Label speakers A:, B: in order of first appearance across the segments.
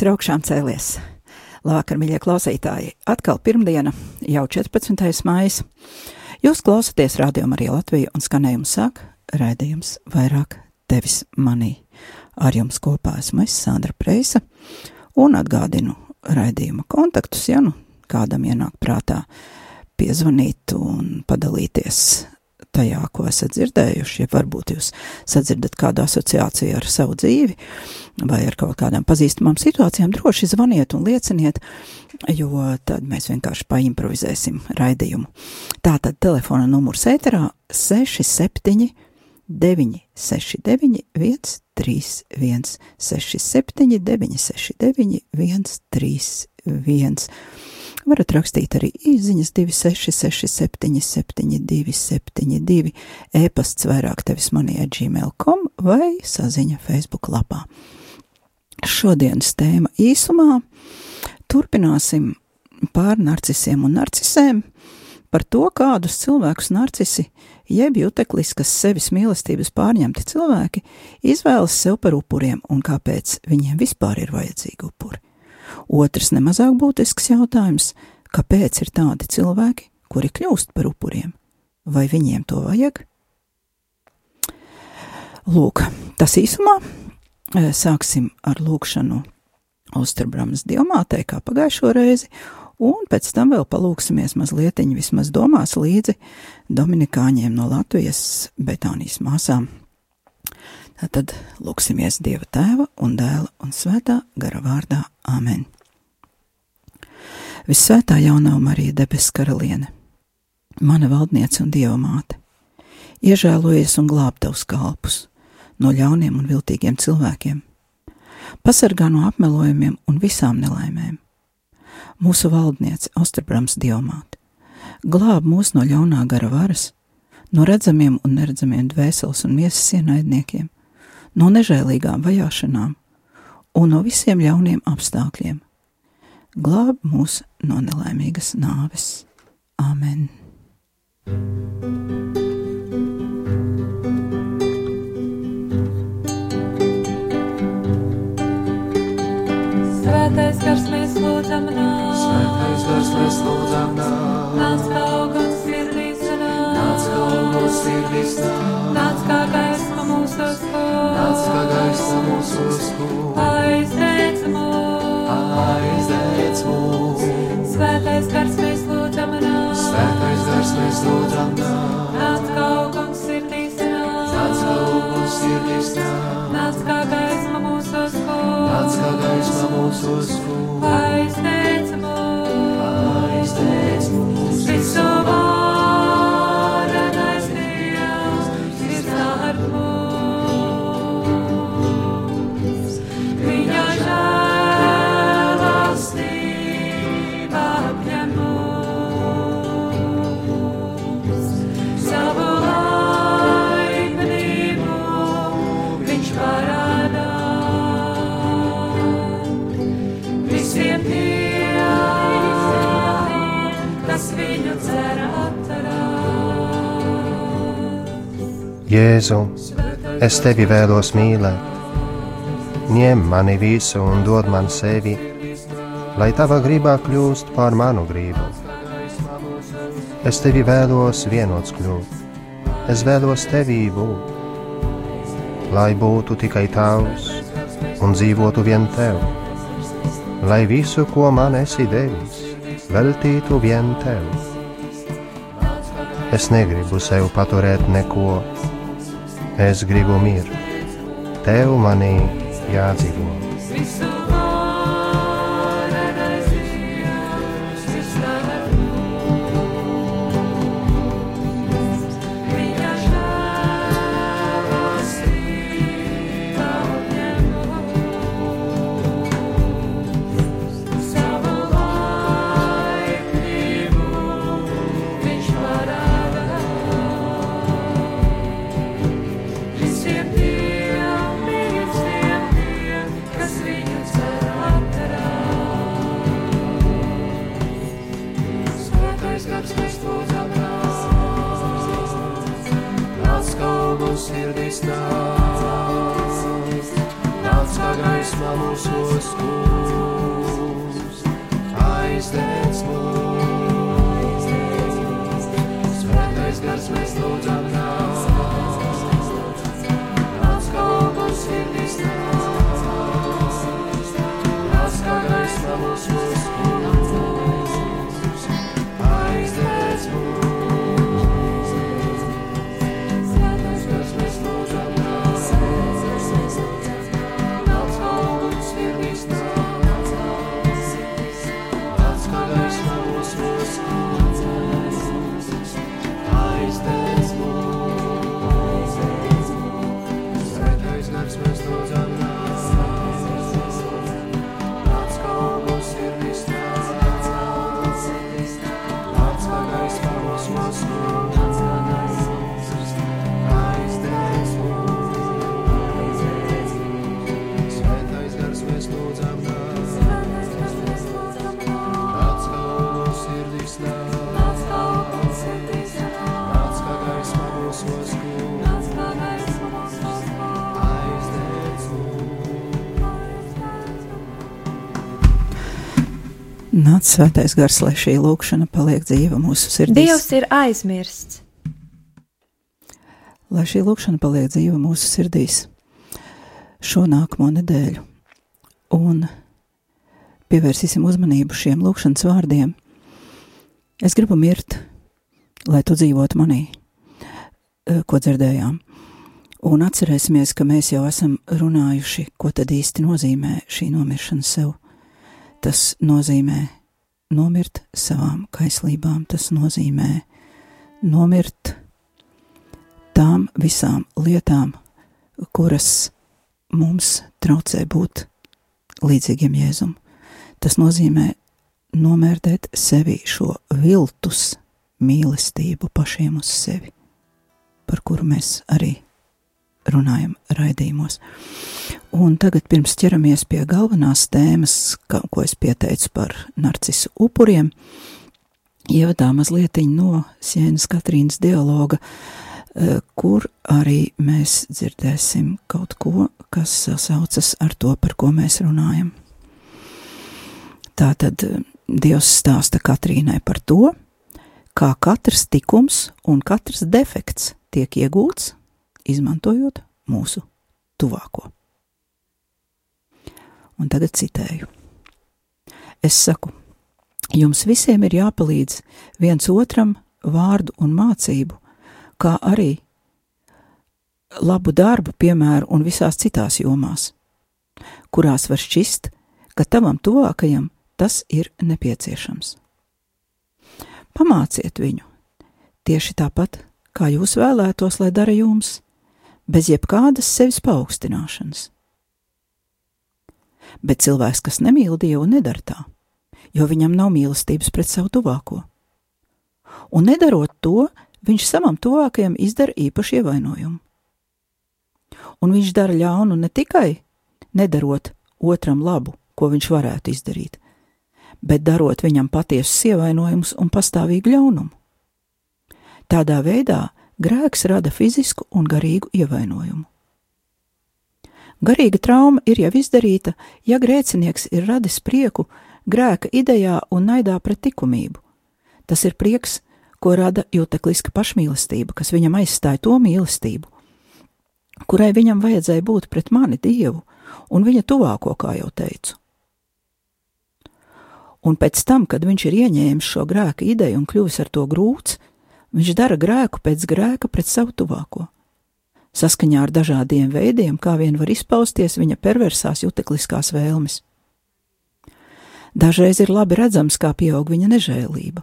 A: Kristus ir augšām cēlies. Labvakar, mīļie klausītāji! Atkal pirmdiena, jau 14. maija. Jūs klausāties rādījumā arī Latviju un skanējumu sāk raidījums vairāk tevis manī. Ar jums kopā esmu es, Sandra Preisa, un atgādinu raidījuma kontaktus, ja nu kādam ienāk prātā piezvanīt un padalīties tajā, ko esat dzirdējuši, ja varbūt jūs sadzirdat kādu asociāciju ar savu dzīvi vai ar kaut kādām pazīstamām situācijām, droši zvaniet un lieciniet, jo tad mēs vienkārši paimprovizēsim raidījumu. Tātad telefona numurs ēterā 67 969 131 67 969 131 Varat rakstīt arī īsiņas 266, 72, 72, e-pasts vairāk tevis manī ar gmail.com vai saziņa Facebook lapā. Šodienas tēma īsumā turpināsim pār narcisiem un narcisēm, par to, kādus cilvēkus narcisi, jeb jutekliskas sevis mīlestības pārņemti cilvēki, izvēlas sev par upuriem un kāpēc viņiem vispār ir vajadzīgi upuri. Otrs nemazāk būtisks jautājums - kāpēc ir tādi cilvēki, kuri kļūst par upuriem? Vai viņiem to vajag? Lūk, tas īsumā sāksim ar lūkšanu Osterbramas diamātei, kā pagājušo reizi, un pēc tam vēl palūksimies mazliet, vismaz domās līdzi Dominikāņiem no Latvijas Betānijas māsām. Tad lūksimies Dieva tēva un dēla un svētā gara vārdā Āmen. Visvētā jaunā Marija debesu karaliene, mana valdniece un Dieva māte, iežēlojies un glāb tavus kalpus no ļauniem un viltīgiem cilvēkiem, pasargā no apmelojumiem un visām nelaimēm. Mūsu valdniece, Austerbrams diamāte, glāb mūs no ļaunā gara varas, no redzamiem un neredzamiem dvēseles un miesas ienaidniekiem, no nežēlīgām vajāšanām un no visiem ļauniem apstākļiem. Glāb mūs no nelaimīgas nāves. Āmen!
B: Svētais gars mēs lūdzam nāc.
C: Svētais gars mēs lūdzam nāc.
B: Nāc kā uguns sirdīs nāc.
C: Nāc kā uguns sirdīs nāc.
B: Nāc kā gaisma mūsos
C: Nāc kā
B: kūp.
C: gaisma mūsos.
B: Aizdēc mūs.
C: Aizdēc mūs.
B: Svētais gars mēs lūdzam nāc.
C: Svētais gars mēs lūdzam nāc.
B: Nāc kā uguns sirdīs nāc.
C: Nāc kā uguns sirdīs nāc.
B: Nāc kā gaisma mūsos
C: Nāc kā
B: kūp.
C: gaisma mūsos.
B: Aizdēc
D: Jēzu, es tevi vēlos mīlēt. Ņem mani visu un dod man sevi, lai tava gribā kļūst par manu gribu. Es tevi vēlos vienots kļūt, es vēlos tevī būt, lai būtu tikai tavs un dzīvotu vien tev, lai visu, ko man esi devis, veltītu vien tev. Es negribu sev paturēt neko, es gribu mirt, tev manī jādzīvo.
B: Nāc svētais gars,
A: lai šī lūkšana paliek dzīva mūsu sirdīs.
E: Dievs ir aizmirsts.
A: lai šī lūkšana paliek dzīva mūsu sirdīs šo nākamo nedēļu. Un pievērsīsim uzmanību šiem lūkšanas vārdiem. Es gribu mirt, lai tu dzīvotu manī, eh, ko dzirdējām. Un atcerēsimies, ka mēs jau esam runājuši, ko tad īsti nozīmē šī nomiršana sev. Tas nozīmē nomirt savām kaislībām, tas nozīmē nomirt tām visām lietām, kuras mums traucē būt līdzīgiem Jēzum. Tas nozīmē nomērdēt sevi šo viltus mīlestību pašiem uz sevi, par kuru mēs arī runājam raidījumos. Un tagad pirms ķeramies pie galvenās tēmas, ka, ko es pieteicu par narcisu upuriem, ievadā mazliet no Sienas Katrīnas dialoga, eh, kur arī mēs dzirdēsim kaut ko, kas sasaucas ar to, par ko mēs runājam. Tātad eh, Dievs stāsta Katrīnai par to, kā katrs tikums un katrs defekts tiek iegūts, izmantojot mūsu tuvāko. Un tagad citēju. Es saku, jums visiem ir jāpalīdz viens otram vārdu un mācību, kā arī labu darbu, piemēru un visās citās jomās, kurās var šķist, ka tavam tuvākajam tas ir nepieciešams. Pamāciet viņu tieši tāpat, kā jūs vēlētos, lai dara jums, bez jebkādas sevis paaugstināšanas. Bet cilvēks, kas nemīl Dievu, nedara tā, jo viņam nav mīlestības pret savu tuvāko. Un nedarot to, viņš savam tuvākajam izdara īpašu ievainojumu. Un viņš dara ļaunu ne tikai nedarot otram labu, ko viņš varētu izdarīt, bet darot viņam patiesus ievainojumus un pastāvīgu ļaunumu. Tādā veidā grēks rada fizisku un garīgu ievainojumu. Garīga trauma ir jau izdarīta, ja grēcinieks ir radis prieku grēka idejā un naidā pret likumību. Tas ir prieks, ko rada jūtekliska pašmīlestība, kas viņam aizstāja to mīlestību, kurai viņam vajadzēja būt pret mani Dievu un viņa tuvāko, kā jau teicu. Un pēc tam, kad viņš ir ieņēmis šo grēka ideju un kļuvis ar to grūts, viņš dara grēku pēc grēka pret savu tuvāko. Saskaņā ar dažādiem veidiem, kā vien var izpausties viņa perversās jutekliskās vēlmes. Dažreiz ir labi redzams, kā pieaug viņa nežēlība,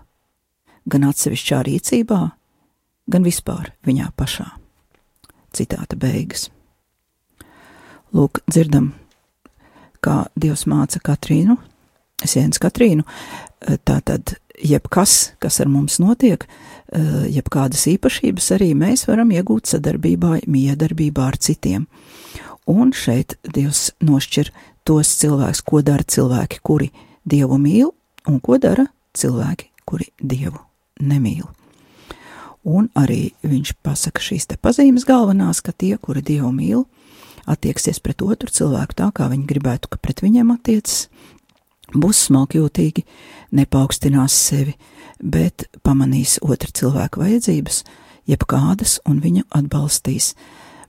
A: gan atsevišķā rīcībā, gan vispār viņā pašā. Citāta beigas. Lūk, dzirdam, kā Dievs māca Katrīnu, Sienas Katrīnu, tā tad jebkas, kas ar mums notiek, jeb kādas īpašības arī mēs varam iegūt sadarbībā, miedarbībā ar citiem. Un šeit Dievs nošķir tos cilvēkus, ko dara cilvēki, kuri Dievu mīl, un ko dara cilvēki, kuri Dievu nemīl. Un arī viņš pasaka šīs te pazīmes galvenās, ka tie, kuri Dievu mīl, attieksies pret otru cilvēku tā, kā viņi gribētu, ka pret viņiem attiecas, būs smalkjūtīgi, nepaukstinās sevi, bet pamanīs otra cilvēka vajadzības, jebkādas, un viņu atbalstīs.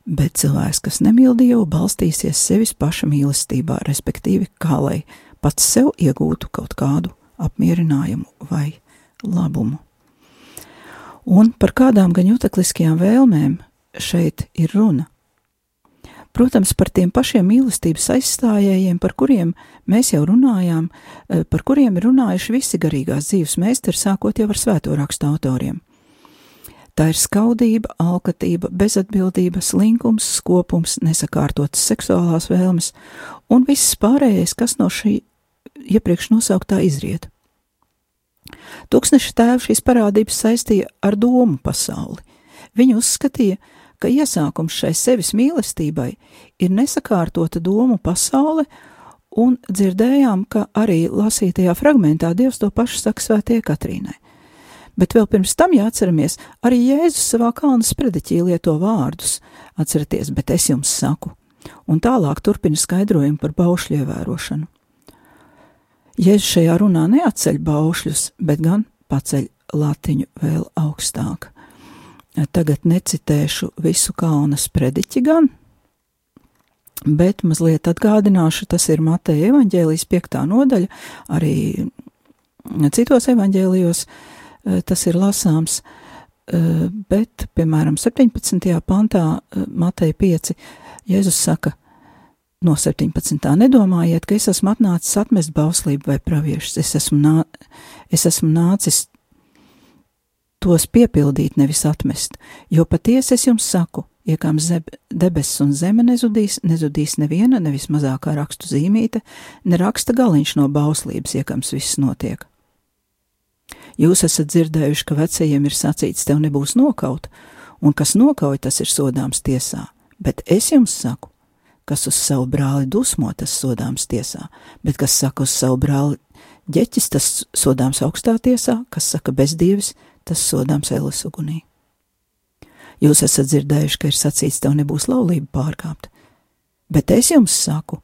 A: Bet cilvēks, kas nemīl Dievu, balstīsies sevis paša mīlestībā, respektīvi, kā lai pats sev iegūtu kaut kādu apmierinājumu vai labumu. Un par kādām gan jutekliskajām vēlmēm šeit ir runa? Protams, par tiem pašiem mīlestības aizstājējiem, par kuriem mēs jau runājām, eh, par kuriem ir runājuši visi garīgās dzīves meistari, sākot jau ar svēto rakstu autoriem. Tā ir skaudība, alkatība, bezatbildība, slinkums, skopums, nesakārtotas seksuālās vēlmes un viss pārējais, kas no šī iepriekš nosauktā izriet. Tūkstneša tēvs šīs parādības saistīja ar domu pasauli. Viņu uzskatīja, ka iesākums šai sevis mīlestībai ir nesakārtota domu pasaule, un dzirdējām, ka arī lasītajā fragmentā Dievs to pašu saka svētie Katrīnai. Bet vēl pirms tam jāatceramies, arī Jēzus savā kalna sprediķī lieto vārdus, atcerieties, bet es jums saku, un tālāk turpina skaidrojumu par baušļu ievērošanu. Jēzus šajā runā neatceļ baušļus, bet gan paceļ latiņu vēl augstāk. Tagad necitēšu visu kalna sprediķi gan, bet mazliet atgādināšu, tas ir Mateja evaņģēlijas piektā nodaļa, arī citos evaņģēlijos eh, tas ir lasāms, eh, bet, piemēram, 17. pantā eh, Mateja 5 Jēzus saka, no 17. nedomājiet, ka es esmu atnācis atmest bauslību vai praviešus, es esmu, nā, es esmu nācis tos piepildīt, nevis atmest, jo patiesi es jums saku, iekams debesis un zeme nezudīs, nezudīs neviena, nevis mazākā rakstu zīmīte, ne raksta galiņš no bauslības, iekams viss notiek. Jūs esat dzirdējuši, ka vecajiem ir sacīts, tev nebūs nokaut, un kas nokauj, tas ir sodāms tiesā, bet es jums saku, kas uz savu brāli dusmo, tas sodāms tiesā, bet kas saka uz savu brāli ģeķis, tas sodāms augstā tiesā, kas saka bezdievis, tas sodāms ēlas ugunī. Jūs esat dzirdējuši, ka ir sacīts, tev nebūs laulība pārkāpt, bet es jums saku,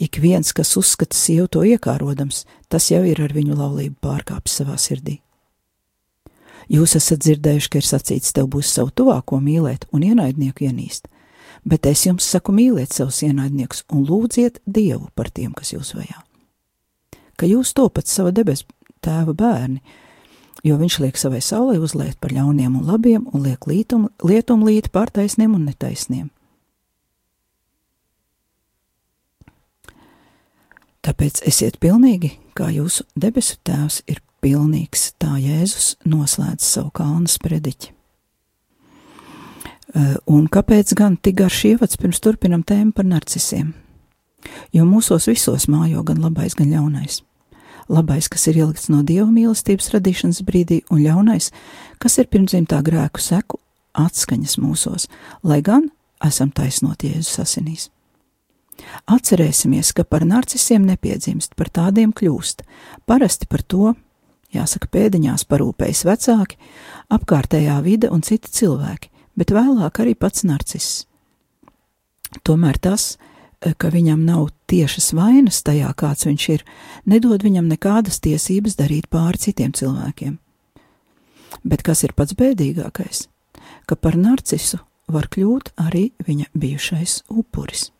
A: ik viens, kas uzskata sievu to iekārodams, tas jau ir ar viņu laulību pārkāpis savā sirdī. Jūs esat dzirdējuši, ka ir sacīts, tev būs savu tuvāko mīlēt un ienaidnieku ienīst, bet es jums saku mīliet savus ienaidniekus un lūdziet Dievu par tiem, kas jūs vajā. Ka jūs topat sava debesu tēva bērni, jo viņš liek savai saulē uzliet par ļauniem un labiem un liek lietum līt pār taisniem un netaisniem. Tāpēc esiet pilnīgi, kā jūsu debesu tēvs ir pilnīgs, tā Jēzus noslēdz savu kalnu sprediķi. Un kāpēc gan tik garš ievads pirms turpinam tēmu par narcisiem? Jo mūsos visos mājo gan labais, gan ļaunais labais, kas ir ielikts no dieva mīlestības radīšanas brīdī, un ļaunais, kas ir pirmdzimtā grēku seku atskaņas mūsos, lai gan esam taisnot Jēzus asinīs. Atcerēsimies, ka par narcisiem nepiedzimst, par tādiem kļūst. Parasti par to, jāsaka, pēdiņās parūpējas vecāki, apkārtējā vide un citi cilvēki, bet vēlāk arī pats narciss. Tomēr tas, ka viņam nav tiešas vainas tajā, kāds viņš ir, nedod viņam nekādas tiesības darīt pāri citiem cilvēkiem. Bet kas ir pats bēdīgākais? Ka par narcisu var kļūt arī viņa bijušais upuris.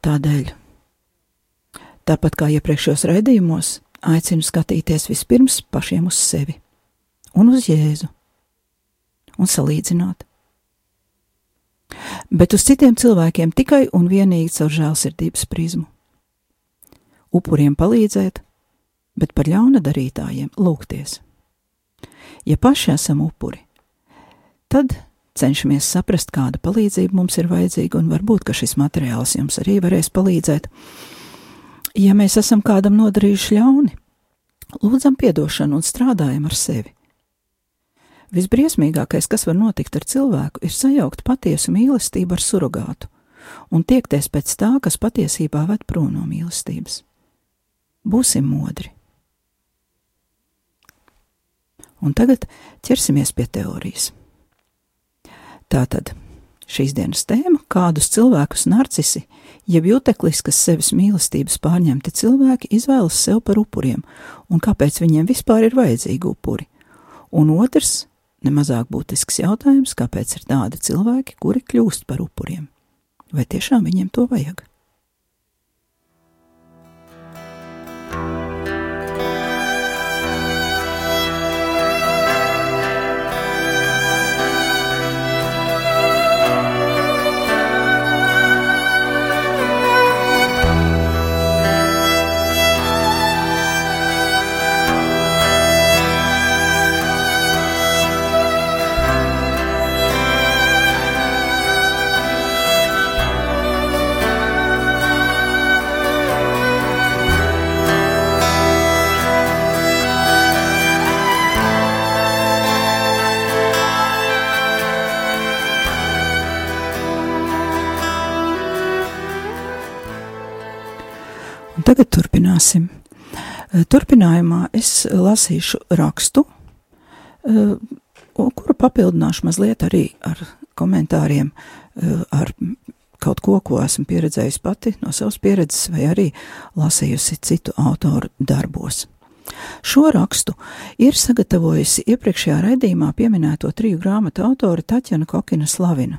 A: Tādēļ, tāpat kā iepriekšējos raidījumos, aicinu skatīties vispirms pašiem uz sevi un uz Jēzu un salīdzināt bet uz citiem cilvēkiem tikai un vienīgi caur žēlsirdības prizmu. Upuriem palīdzēt, bet par ļauna darītājiem lūgties. Ja paši esam upuri, tad cenšamies saprast, kāda palīdzība mums ir vajadzīga, un varbūt šis materiāls jums arī varēs palīdzēt. Ja mēs esam kādam nodarījuši ļauni, lūdzam atdošanu un strādājam ar sevi. Visbriesmīgākais, kas var notikt ar cilvēku, ir sajaukt patiesu mīlestību ar surrogātu un tiekties pēc tā, kas patiesībā ved prom no mīlestības. Būsim modri. Un tagad ķersimies pie teorijas. Tātad šīs dienas tēma - kādus cilvēkus narcisi, jeb jutekliskas sevis mīlestības pārņemti cilvēki izvēlas sev par upuriem, un kāpēc viņiem vispār ir vajadzīgi upuri. Un otrs, nemazāk būtisks jautājums, kāpēc ir tādi cilvēki, kuri kļūst par upuriem. Vai tiešām viņiem to vajag? Tagad turpināsim. Eh, Turpinājumā es lasīšu rakstu, eh, kuru papildināšu mazliet arī ar komentāriem, eh, ar kaut ko, ko esmu pieredzējusi pati no savas pieredzes, vai arī lasījusi citu autoru darbos. Šo rakstu ir sagatavojusi iepriekšējā raidījumā pieminēto triju grāmatu autore Taķana Kokina Slavina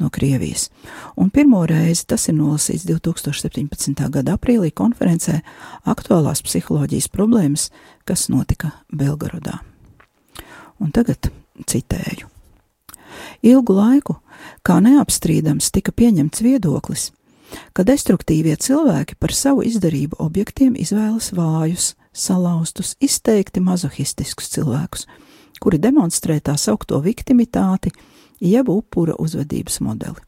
A: no Krievijas. Un pirmo reizi tas ir nolasīts 2017. gada aprīlī konferencē Aktuālās psiholoģijas problēmas, kas notika Belgorodā. Un tagad citēju. Ilgu laiku, kā neapstrīdams, tika pieņemts viedoklis, ka destruktīvie cilvēki par savu izdarību objektiem izvēlas vājus, salauztus, izteikti mazohistiskus cilvēkus, kuri demonstrē tā saukto viktimitāti, jeb upura uzvedības modeli.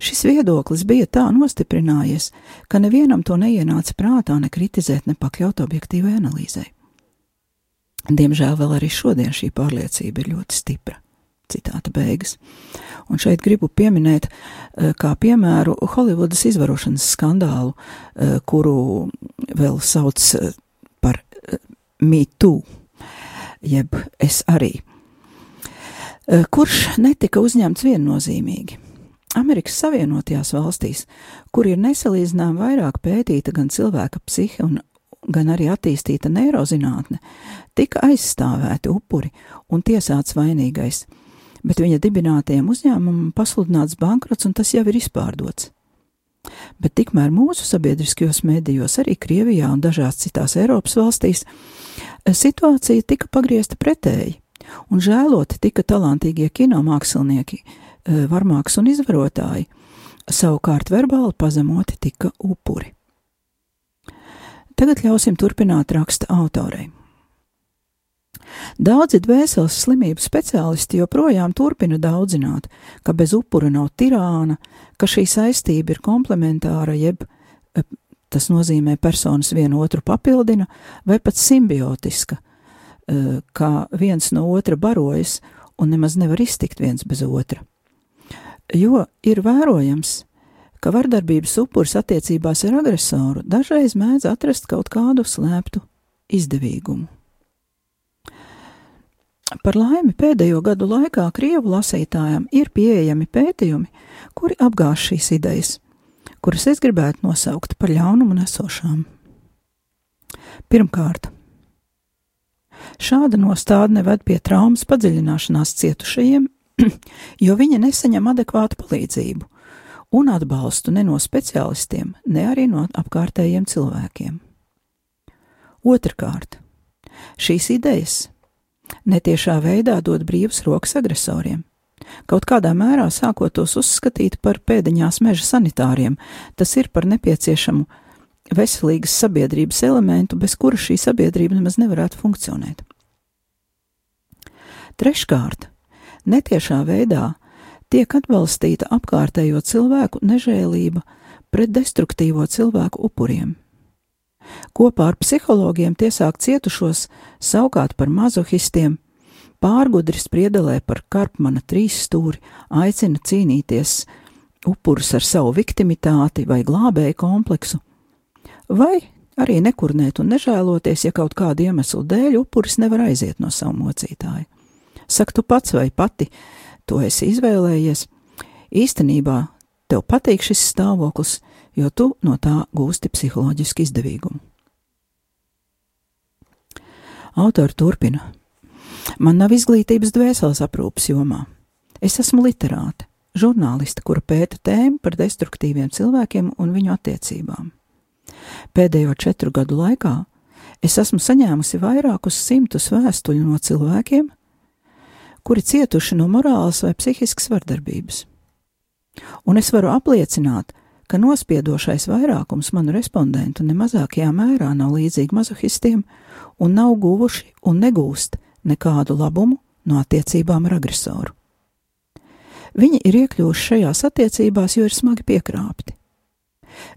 A: Šis viedoklis bija tā nostiprinājies, ka nevienam to neienāca prātā ne kritizēt, ne pakļaut objektīvai analīzei. Diemžēl vēl arī šodien šī pārliecība ir ļoti stipra. Citāta beigas. Un šeit gribu pieminēt, eh, kā piemēru, Holivudas izvarošanas skandālu, eh, kuru vēl sauc eh, par MeToo, jeb es arī. Eh, kurš netika uzņemts viennozīmīgi. Amerikas Savienotajās valstīs, kur ir nesalīdzinām vairāk pētīta gan cilvēka psihe un gan arī attīstīta neirozinātne, tika aizstāvēti upuri un tiesāts vainīgais, bet viņa dibinātajam uzņēmumam pasludināts bankrots un tas jau ir izpārdots. Bet tikmēr mūsu sabiedriskajos mēdījos, arī Krievijā un dažās citās Eiropas valstīs, eh, situācija tika pagriezta pretēji un žēloti tika talantīgie kinomākslinieki, e, varmāks un izvarotāji, savukārt verbāli pazemoti tika upuri. Tagad ļausim turpināt raksta autorei. Daudzi dvēseles slimību speciālisti joprojām turpina daudzināt, ka bez upura nav tirāna, ka šī saistība ir komplementāra, jeb e, tas nozīmē personas vienu otru papildina, vai pat simbiotiska, Eh, kā viens no otra barojas un nemaz nevar iztikt viens bez otra. Jo ir vērojams, ka vardarbības upuris attiecībās ar agresoru dažreiz mēdz atrast kaut kādu slēptu izdevīgumu. Par laimi pēdējo gadu laikā Krievu lasītājiem ir pieejami pētījumi, kuri apgāž šīs idejas, kuras es gribētu nosaukt par ļaunumu nesošām. Pirmkārt, Šāda nostādne ved pie traumas padziļināšanās cietušajiem, jo viņi nesaņem adekvātu palīdzību un atbalstu ne no speciālistiem, ne arī no apkārtējiem cilvēkiem. Otrakārt, šīs idejas netiešā veidā dod brīvas rokas agresoriem. Kaut kādā mērā sākot tos uzskatīt par pēdiņās meža sanitāriem, tas ir par nepieciešamu veselīgas sabiedrības elementu, bez kura šī sabiedrība nemaz nevarētu funkcionēt. Treškārt, netiešā veidā tiek atbalstīta apkārtējo cilvēku nežēlība pret destruktīvo cilvēku upuriem. Kopā ar psihologiem tiesāk cietušos saukāt par mazohistiem, pārgudri spriedelē par Karpmana trīs stūri, aicina cīnīties upurus ar savu viktimitāti vai glābēju kompleksu, vai arī nekurnēt un nežēloties, ja kaut kādu iemeslu dēļ upuris nevar aiziet no savu mocītāju. Saka, tu pats vai pati to esi izvēlējies. Īstenībā tev patīk šis stāvoklis, jo tu no tā gūsti psiholoģisku izdevīgumu. Autori turpina. Man nav izglītības dvēseles aprūpas jomā. Es esmu literāte, žurnāliste, kura pēta tēmu par destruktīviem cilvēkiem un viņu attiecībām. Pēdējo četru gadu laikā es esmu saņēmusi vairākus simtus vēstuļu no cilvēkiem, kuri cietuši no morālas vai psihiskas vardarbības. Un es varu apliecināt, ka nospiedošais vairākums manu respondentu nemazākajā mērā nav līdzīgi mazohistiem un nav guvuši un negūst nekādu labumu no attiecībām ar agresoru. Viņi ir iekļuvuši šajās attiecībās, jo ir smagi piekrāpti.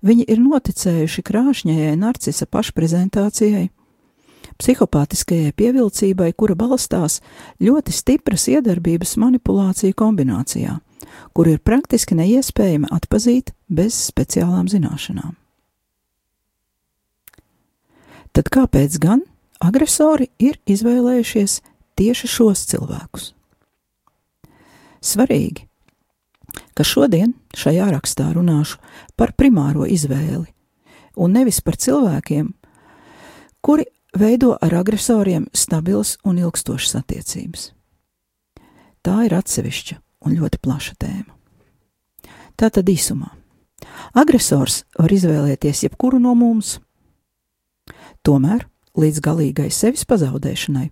A: Viņi ir noticējuši krāšņajai narcisa pašprezentācijai, psihopātiskajai pievilcībai, kura balstās ļoti stipras iedarbības manipulāciju kombinācijā, kur ir praktiski neiespējami atpazīt bez speciālām zināšanām. Tad kāpēc gan agresori ir izvēlējušies tieši šos cilvēkus? Svarīgi, ka šodien šajā rakstā runāšu par primāro izvēli un nevis par cilvēkiem, kuri veido ar agresoriem stabilas un ilgstošas attiecības. Tā ir atsevišķa un ļoti plaša tēma. Tātad īsumā. Agresors var izvēlēties jebkuru no mums. Tomēr līdz galīgai sevis pazaudēšanai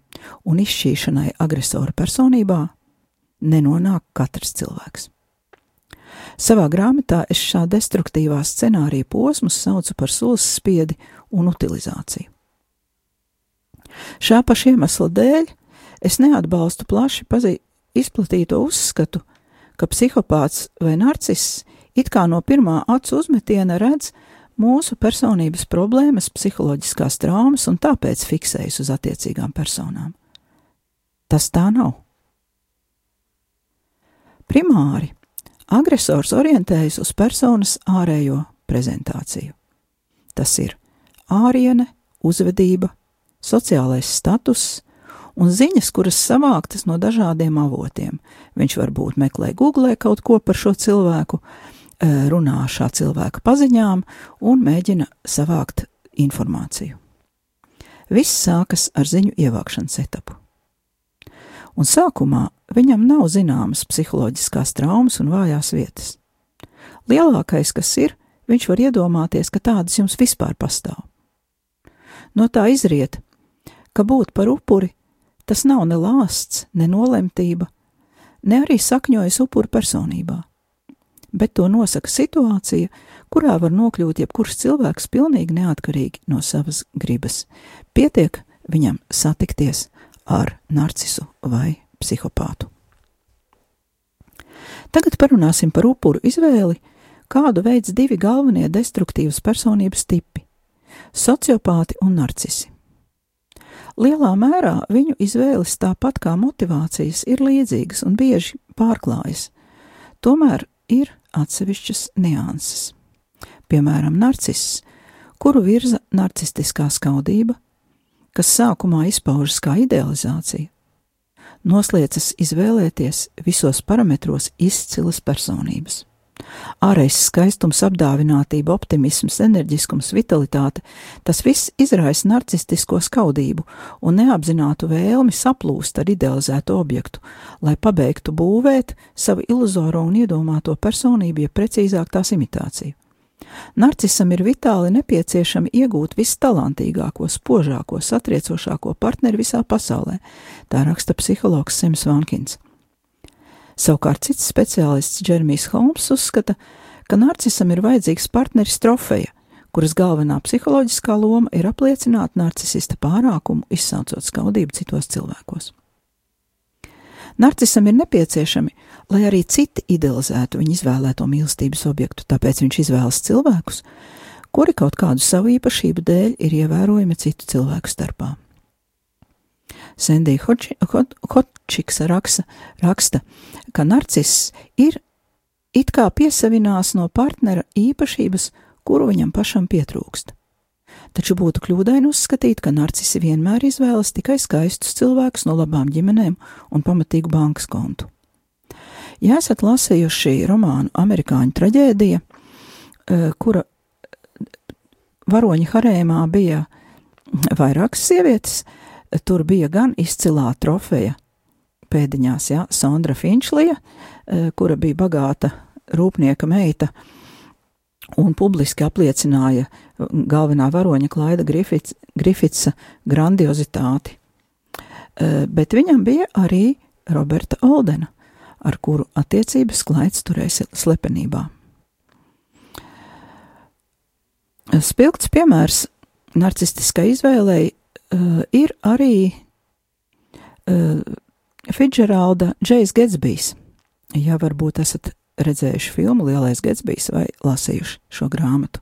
A: un izšķīšanai agresora personībā nenonāk katrs cilvēks. Savā grāmatā es šā destruktīvā scenārija posmus saucu par solis spiedi un utilizāciju. Šā paša iemesla dēļ es neatbalstu plaši izplatīto uzskatu, ka psihopāts vai narciss it kā no pirmā acu uzmetiena redz mūsu personības problēmas, psiholoģiskās traumas un tāpēc fiksējas uz attiecīgām personām. Tas tā nav. Primāri agresors orientējas uz personas ārējo prezentāciju. Tas ir āriene, uzvedība, sociālais status un ziņas, kuras savāktas no dažādiem avotiem. Viņš varbūt meklē Google kaut ko par šo cilvēku, eh, runā šā cilvēka paziņām un mēģina savākt informāciju. Viss sākas ar ziņu ievākšanas etapu. Un sākumā viņam nav zināmas psiholoģiskās traumas un vājās vietas. Lielākais, kas ir, viņš var iedomāties, ka tādas jums vispār pastāv. No tā izriet, ka būt par upuri tas nav ne lāsts, ne nolemtība, ne arī sakņojas upuru personībā. Bet to nosaka situācija, kurā var nokļūt jebkurš cilvēks pilnīgi neatkarīgi no savas gribas. Pietiek viņam satikties ar narcisu vai psihopātu. Tagad parunāsim par upuru izvēli, kādu veids divi galvenie destruktīvas personības tipi - sociopāti un narcisi. Lielā mērā viņu izvēles tāpat kā motivācijas ir līdzīgas un bieži pārklājas. Tomēr ir atsevišķas nianses. Piemēram, narciss, kuru virza narcistiskā skaudība, kas sākumā izpaužas kā idealizācija, noslēdzas izvēlēties visos parametros izcilas personības. Ārējais skaistums, apdāvinātība, optimisms, enerģiskums, vitalitāte - tas viss izraisa narcistisko skaudību un neapzinātu vēlmi saplūst ar idealizētu objektu, lai pabeigtu būvēt savu iluzoro un iedomāto personību, ja precīzāk tās imitāciju. Narcisam ir vitāli nepieciešami iegūt vistalantīgāko, spožāko, satriecošāko partneri visā pasaulē, tā raksta psihologs Sims Vankins. Savukārt cits speciālists Džermijs Holms uzskata, ka narcisam ir vajadzīgs partneris trofeja, kuras galvenā psiholoģiskā loma ir apliecināt narcisista pārākumu, izsaucot skaudību citos cilvēkos. Narcisam ir nepieciešami, lai arī citi idealizētu viņa izvēlēto mīlestības objektu, tāpēc viņš izvēlas cilvēkus, kuri kaut kādu savu īpašību dēļ ir ievērojami citu cilvēku starpā. Sendija Čiksa raksta, raksta, ka narciss ir it kā piesavinās no partnera īpašības, kuru viņam pašam pietrūkst. Taču būtu kļūdaini uzskatīt, ka narcisi vienmēr izvēlas tikai skaistus cilvēkus no labām ģimenēm un pamatīgu bankas kontu. Ja esat lasījuši romānu Amerikāņu traģēdija, eh, kura varoņa harēmā bija vairākas sievietes, tur bija gan izcilā trofeja pēdiņās, jā, Sandra Finčlija, eh, kura bija bagāta rūpnieka meita un publiski apliecināja galvenā varoņa Klaida Grifits, Grifitsa grandiozitāti. Eh, bet viņam bija arī Roberta Oldena, ar kuru attiecības klaids turēja slepenībā. Spilgts piemērs narcistiskai izvēlei uh, ir arī uh, Fidžeralda Džejs Getsbijs. Ja varbūt esat redzējuši filmu Lielais Getsbijs vai lasījuši šo grāmatu.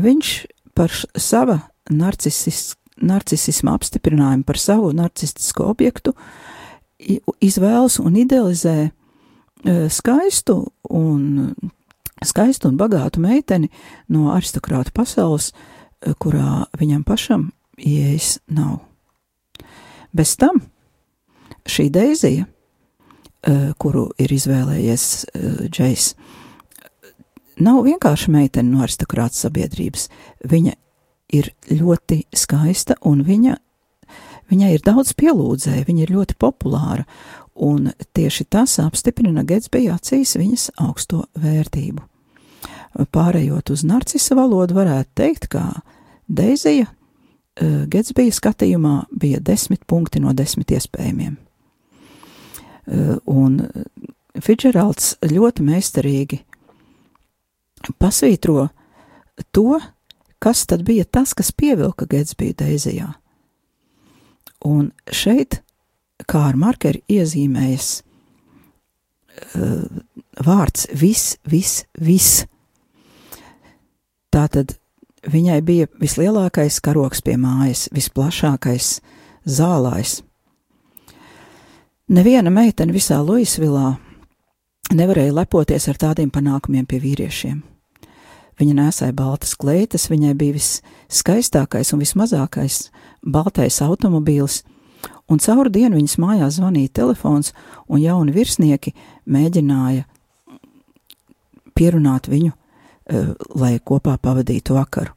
A: Viņš par sava narcisis, narcisisma apstiprinājumu, par savu narcistisko objektu izvēlas un idealizē e, skaistu un, skaistu un bagātu meiteni no aristokrāta pasaules, e, kurā viņam pašam ieejas nav. Bez tam šī Deizija, kuru ir izvēlējies eh, Džejs, nav vienkārši meitene no aristokrāta sabiedrības. Viņa ir ļoti skaista un viņa, viņai ir daudz pielūdzēju, viņa ir ļoti populāra, un tieši tas apstiprina Getsbija acīs viņas augsto vērtību. Pārējot uz narcisa valodu, varētu teikt, ka Deizija eh, Getsbija skatījumā bija desmit punkti no desmit iespējamiem. Eh, un Fidžeralds ļoti meistarīgi pasvītro to, kas tad bija tas, kas pievilka Getsbiju Deizijā. Un šeit, kā ar markeri iezīmējas uh, vārds viss, viss, viss. Tātad viņai bija vislielākais karoks pie mājas, visplašākais zālājs. Neviena meitene visā Luisvilā nevarēja lepoties ar tādiem panākumiem pie vīriešiem. Viņa nesāja baltas kleitas, viņai bija viskaistākais un vismazākais baltais automobīls, un caur dienu viņas mājās zvanīja telefons, un jauni virsnieki mēģināja pierunāt viņu, eh, lai kopā pavadītu vakaru.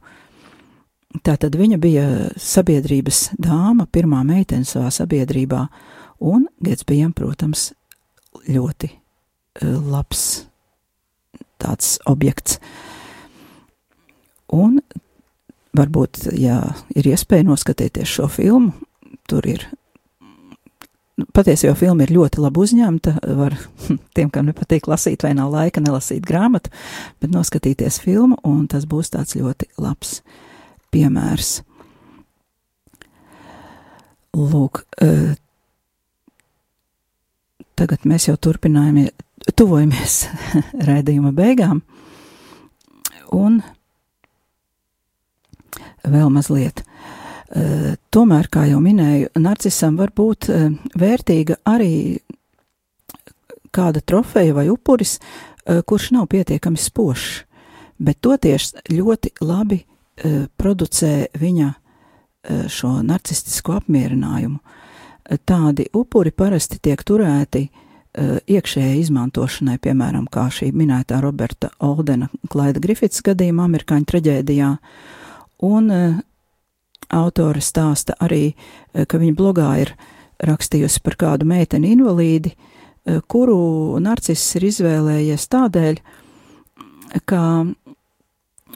A: Tātad viņa bija sabiedrības dāma, pirmā meitene savā sabiedrībā, Un Getsbijam, protams, ļoti uh, labs tāds objekts. Un varbūt, ja ir iespēja noskatīties šo filmu, tur ir. Patiesībā filma ir ļoti labi uzņemta. Var tiem, kam nepatīk lasīt, vai nav laika nelasīt grāmatu, bet noskatīties filmu, un tas būs tāds ļoti labs piemērs. Lūk, Tagad mēs jau turpinājām, tuvojamies raidījuma beigām, un vēl mazliet. Uh, tomēr, kā jau minēju, narcisam var būt uh, vērtīga arī kāda trofeja vai upuris, uh, kurš nav pietiekami spožs, bet toties ļoti labi producē viņa šo narcistisko apmierinājumu tādi upuri parasti tiek turēti uh, iekšējai izmantošanai, piemēram, kā šī minētā Roberta Oldena Klaida Grifits gadījumā amerikāņu traģēdijā, un uh, autore stāsta arī, uh, ka viņa blogā ir rakstījusi par kādu meiteni invalīdi, kuru narciss ir izvēlējies tādēļ, ka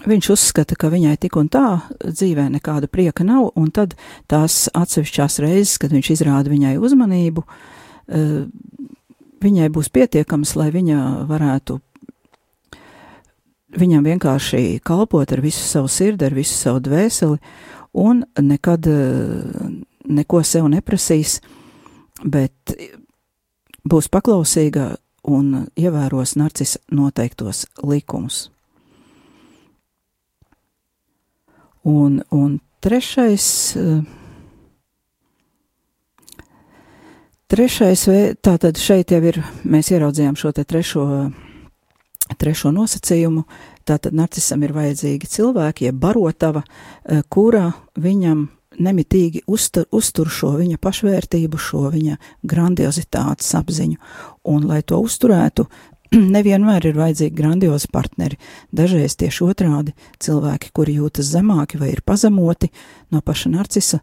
A: Viņš uzskata, ka viņai tik un tā dzīvē nekāda prieka nav, un tad tās atsevišķās reizes, kad viņš izrāda viņai uzmanību, eh, viņai būs pietiekams, lai viņa varētu viņam vienkārši kalpot ar visu savu sirdi, ar visu savu dvēseli, un nekad eh, neko sev neprasīs, bet būs paklausīga un ievēros narcisa noteiktos likumus. Un, un trešais, eh, Trešais, tātad šeit jau ir, mēs ieraudzījām šo te trešo, trešo nosacījumu, tātad narcisam ir vajadzīgi cilvēki, jeb barotava, eh, kura viņam nemitīgi uztur, uztur šo viņa pašvērtību, šo viņa grandiozitātes apziņu, un lai to uzturētu, nevienmēr ir vajadzīgi grandiozi partneri. Dažreiz tieši otrādi cilvēki, kuri jūtas zemāki vai ir pazemoti no paša narcisa,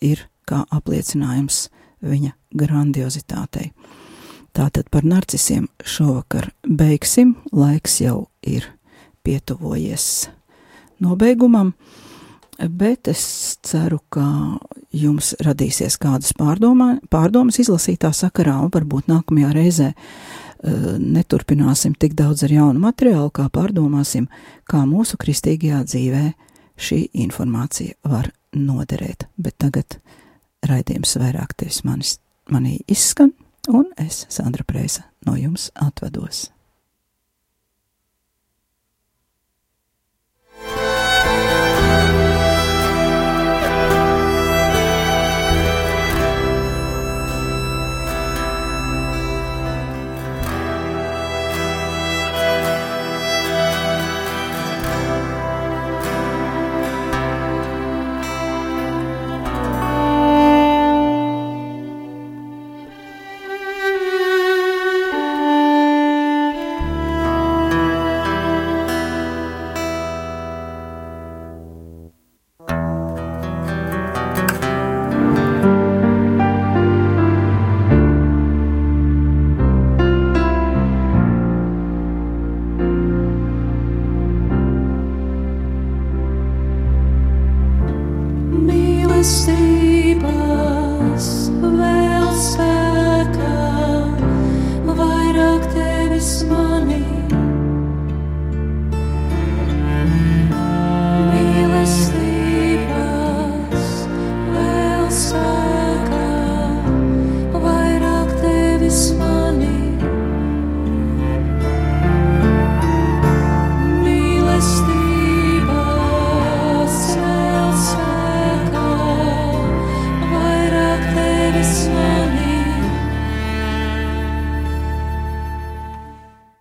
A: ir kā apliecinājums viņa grandiozitātei. Tātad par narcisiem šovakar beigsim, laiks jau ir pietuvojies nobeigumam, bet es ceru, ka jums radīsies kādas pārdomā, pārdomas izlasītā sakarā, un varbūt nākamajā reizē uh, neturpināsim tik daudz ar jaunu materiālu, kā pārdomāsim, kā mūsu kristīgajā dzīvē šī informācija var noderēt. Bet tagad raidījums vairāk tevis manis, manī izskan, un es, Sandra Preisa, no jums atvados.